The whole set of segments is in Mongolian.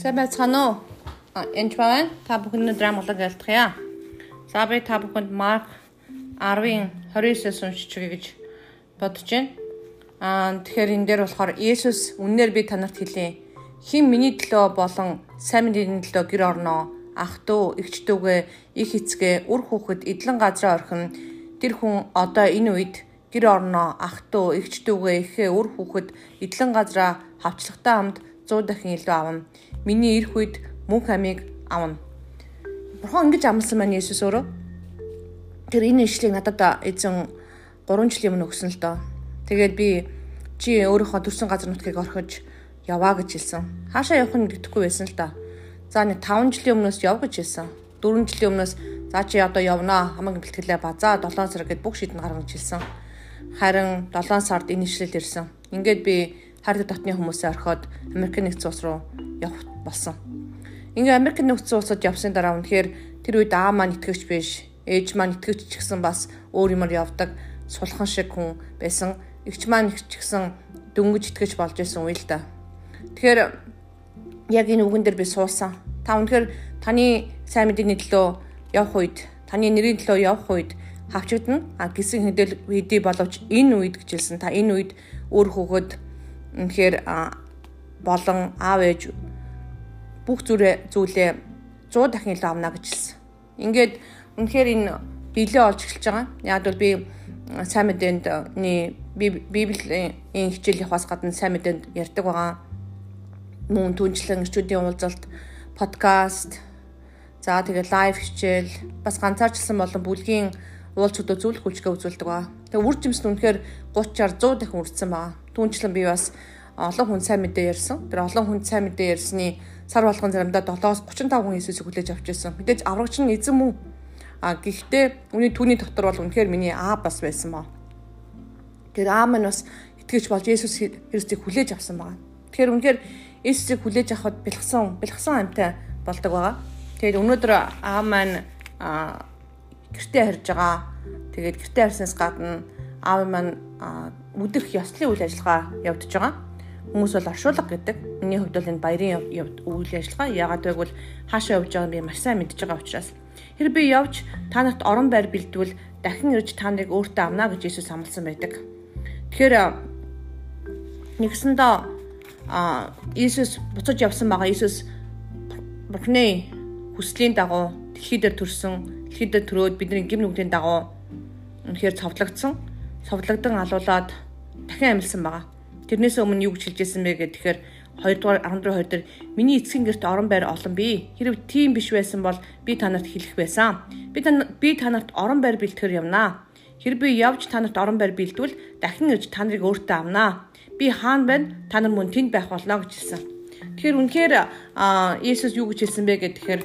Сайн байцгаана уу? Энд байна. Та бүхэн өдөр амгалан гэлтгийа. За би та бүхэнд Марк 10-ын 29-с уншиж өгье гэж бодож байна. Аа тэгэхээр энэ дээр болохоор Есүс үннээр би танарт хэлье. Хин миний төлөө болон сайн мэдээний төлөө гэр орноо ах トゥ эгч дүүгээ их эцгээ үр хүүхэд эдлэн газраа орхин тэр хүн одоо энэ үед гэр орноо ах トゥ эгч дүүгээ ихээ үр хүүхэд эдлэн газраа хавчлагтай хамт 100 дахин илүү авна. Миний ирэх үед мөнх амийг авна. Бурхан ингэж амласан маань Есүс өөрөө. Тэр энэ ишлийг надад эзэн 3 жилийн өмнө өгсөн л доо. Тэгээд би чи өөрийнхөө төрсэн газар нутгийг орхиж яваа гэж хэлсэн. Хаашаа явах нь гэдэхгүй байсан л да. За нэг 5 жилийн өмнөөс яв гэж хэлсэн. 4 жилийн өмнөөс за чи одоо явнаа хамаг бэлтгэлээ ба. За 7 сар гэд бүх шийдэн гаргаж хэлсэн. Харин 7 сард энэ ишлэл ирсэн. Ингээд би хайртай дотны хүмүүсээ орхиод Америк нэгдсэн улс руу явах болсон. Ингээ Америк нэгдсэн улсад явсны дараа үнэхээр тэр үед аа маань итгэвч биш, ээж маань итгэвч ч гэсэн бас өөр юмар явдаг сулхан шиг хүн байсан. Игч маань ч гэсэн дөнгөж итгэж болж исэн үйл да. Тэгэхээр яг энэ үгэн дээр би суусан. Та үнэхээр таны сайн мэдээний төлөө явах үед, таны нэрийн төлөө явах үед хавчигдана. А гисэн хэдэл хэдий боловч энэ үед гэж хэлсэн. Та энэ үед өөр хөгөөд үнэхээр болон аав ээж бүх зүйлээ 100 дахин илүү авна гэж хэлсэн. Ингээд үнэхээр энэ билээ олж эхэлж байгаа. Яг бол би сайн мэдээндний библийн хичээл явахаас гадна сайн мэдээнд ярьдаг байгаа. Мөн түнчлэн эрчүүдийн уулзалт, подкаст, за тэгээ лайв хичээл, бас ганцаарчлсан болон бүлгийн уулзуудаа зөвлөх үйлчлэгээ үзүүлдэг байгаа. Тэгээ үр жимс нь үнэхээр 30-аар 100 дахин үрдсэн байгаа. Түүнчлэн би бас олон хүн сайн мэдээ ярьсан. Тэр олон хүн сайн мэдээ ярьсны сар болгон заримдаа 7-оос 35 хүн Иесусыг хүлээж авч ирсэн. Мэдээж аврагч нь эзэн мөн. А гэхдээ үний түүний дотор бол үнэхээр миний аа бас байсан баа. Тэр аа маань бас итгэж болж Иесус Христийг хүлээж авсан байгаа. Тэгэхээр үнэхээр Иесусыг хүлээж авахд бэлгсэн бэлгсэн амьтай болдог байгаа. Тэгээд өнөөдөр аа маань гэртээ харж байгаа. Тэгээд гэртээ харснаас гадна аав маань өдөрх ёслолын үйл ажиллагаа явуулж байгаа. Хүмүүс бол оршуулга гэдэг. Миний хувьд бол энэ баярын үйл ажиллагаа яагаад гэвэл хаашаа явж байгааг би маш сайн мэдж байгаа учраас хэрэг би явж та нарт орон байр бэлдвэл дахин ирж та нарыг өөртөө авна гэж Иесус амласан байдаг. Тэгэхээр нэгсэндээ а Иесус буцаж явсан байгаа. Иесус Бурхны хүслийн дагуу дэлхий дээр төрсөн, дэлхий дээр төрөөд бидний гим нүглийн дагуу үнэхээр цовдлогдсон совлогдсон алуулаад дахин амилсан байгаа. Тэрнээс өмнө юу гэж хэлжсэн бэ гэхээр 2 дугаар 14 2 дээр миний эцгийн герт орон байр олон бий. Хэрв тийм биш байсан бол би танарт хэлэх байсан. Би би танарт орон байр бэлтгэр явнаа. Хэрв би явж танарт орон байр бэлдвэл дахин ирж та нарыг өөртөө авнаа. Би хаан байна. Та нар мөн тэнд байх болно гэж хэлсэн. Тэгэхээр үнэхээр Иесус юу гэж хэлсэн бэ гэхээр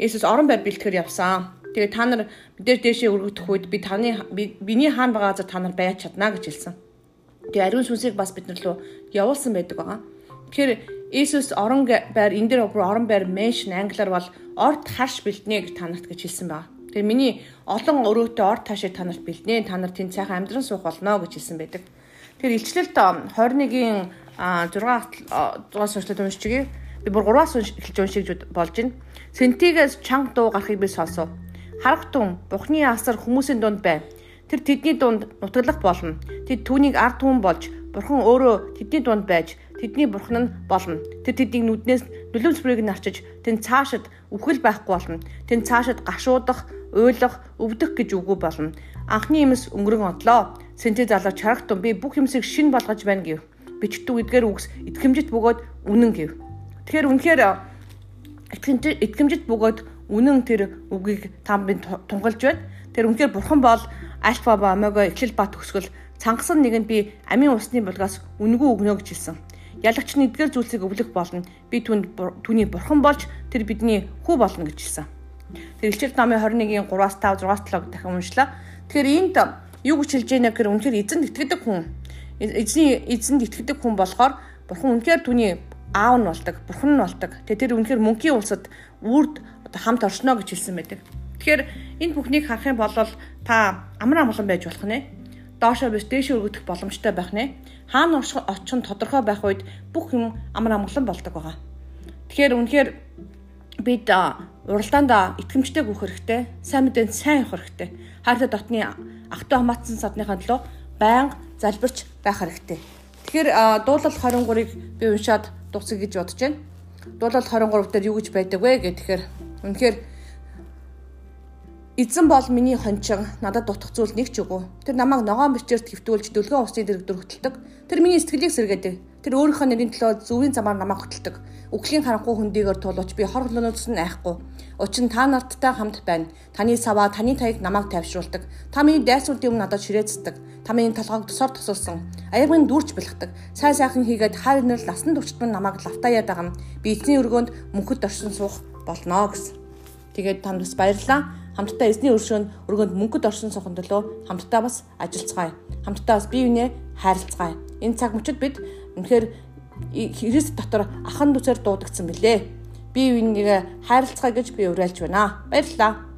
Иесус орон байр бэлтгэр явсан. Тэгээ та нар мэдээж дээшээ өргөгдөх үед би таны биний хаан байгаа газар та нар байж чадна гэж хэлсэн. Тэгээ ариун сүнсийг бас бид нар руу явуулсан байдаг байгаа. Тэгэхээр Иесус орон байр энэ дээр орон байр mention англиар бол орд харш бэлднэ гэж танарт гэж хэлсэн байгаа. Тэгээ миний олон өрөөтэй орд таашийг танарт бэлднэ. Та нар тэнд цайхан амьдран суух болно гэж хэлсэн байдаг. Тэгэхээр илчлэлт 21-ийн 6 дугаар сурчлалд уншчихъя. Би бүр 3-аас эхэлж уншиж болж байна. Сентигээс чанга дуу гарахыг би сонсов Харагтун Бухны асар хүмүүсийн дунд байв. Тэр тэдний дунд нутаглах болно. Тэд түүнийг ард түмэн болж Бурхан өөрөө тэдний дунд байж тэдний бурхан нь болно. Тэр тэднийг нүднээс нүлэм сүрийг нь арчиж тэн цаашид үхэл байхгүй болно. Тэн цаашид гашуудах, уйлах, өвдөх гэж үгүй болно. Анхны юмс өнгөрөн одлоо. Сэнтэ залуу чарагтун би бүх юмсыг шин болгож байна гэв. Бичдэг эдгээр үгс итгэмжит бөгөөд үнэн гэв. Тэгэхээр үнэхээр итгэмжит бөгөөд үнэн тэр үгийг там би тунгалж байна. Тэр үнэхээр бурхан бол альфа ба омега эхлэл ба төгсгөл цангасан нэгэнд би амийн усны булгаас үнгүү өгнө гэж хэлсэн. Ялагч нь эдгээр зүйлсийг өвлөх болно. Би түнд түүний бурхан болж тэр бидний хүү болно гэж хэлсэн. Тэр илчил намын 21-ийн 3-аас 5 6-аас 7 дахин уншлаа. Тэгэхээр энд юу гэж хэлж яана гэхээр үнэхээр эзэнд итгэдэг хүн. Эзний эзэнд итгэдэг хүн болохоор бурхан үнэхээр түүний аав нь болдог, бурхан нь болдог. Тэгээ тэр үнэхээр мөнхийн улсад үрд одоо хамт оршно гэж хэлсэн байдаг. Тэгэхээр энэ бүхнийг харах юм бол та амар амгалан байж болох нэ. Доошоо биш дээшээ өргөдөх боломжтой байх нэ. Хаана очих нь тодорхой байх үед бүх юм амар амгалан болдог байгаа. Тэгэхээр үнэхээр бид уралдаанд итгэмжтэй гүөх хэрэгтэй. Сайн мэдээнд сайн явах хэрэгтэй. Хайртай дотны ахтай хамаатсан садныхаа төлөө байнга залбирч байх хэрэгтэй. Тэгэхээр дуулал 23-ыг би уншаад дуусгая гэж бодож байна. Дуулал 23 дээр юу гэж байдаг вэ гэх тэгэхээр Эзэн бол миний хончин надад дутах зүйл нэг ч үгүй. Тэр намайг ногоон бичээрт хөвтүүлж дөлгөн усны дэрэгдэр хөтэлдэг. Тэр миний сэтгэлийг сэргээдэг. Тэр өөрийнхөө нэрийн төлөө зүвийн замаар намайг хөтэлдэг. Үглийн харанхуй хөндийгээр тулууч би хор хөлөөнөөс нь айхгүй. Учир нь та нарттай хамт байна. Таны саваа, таны таяг намайг тайвшруулдаг. Та миний дайсуултын өмнө надад ширээцдэг. Та миний толгойг тусаар тусалсан. Аягын дүүрч бэлхдэг. Сайн сайхан хийгээд хайр нэр ласан төвчтөн намайг лавтаа ядагам. Би эзний өргөөнд мөнхөд оршин суух болно гэсэн. Тэгээд танд бас баярлалаа хамтдаа эзний өршөөнд өргөнд мөнгөд орсон сохон төлөө хамтдаа бас ажиллацгаая. Хамтдаа бас бие биенээ хайрлцгаая. Энэ цаг мөчид бид үнэхээр Христ дотор ахан дүцээр дуудагдсан билээ. Бие биенийгээ хайрлцгаая гэж би уриалж байна. Баярлалаа.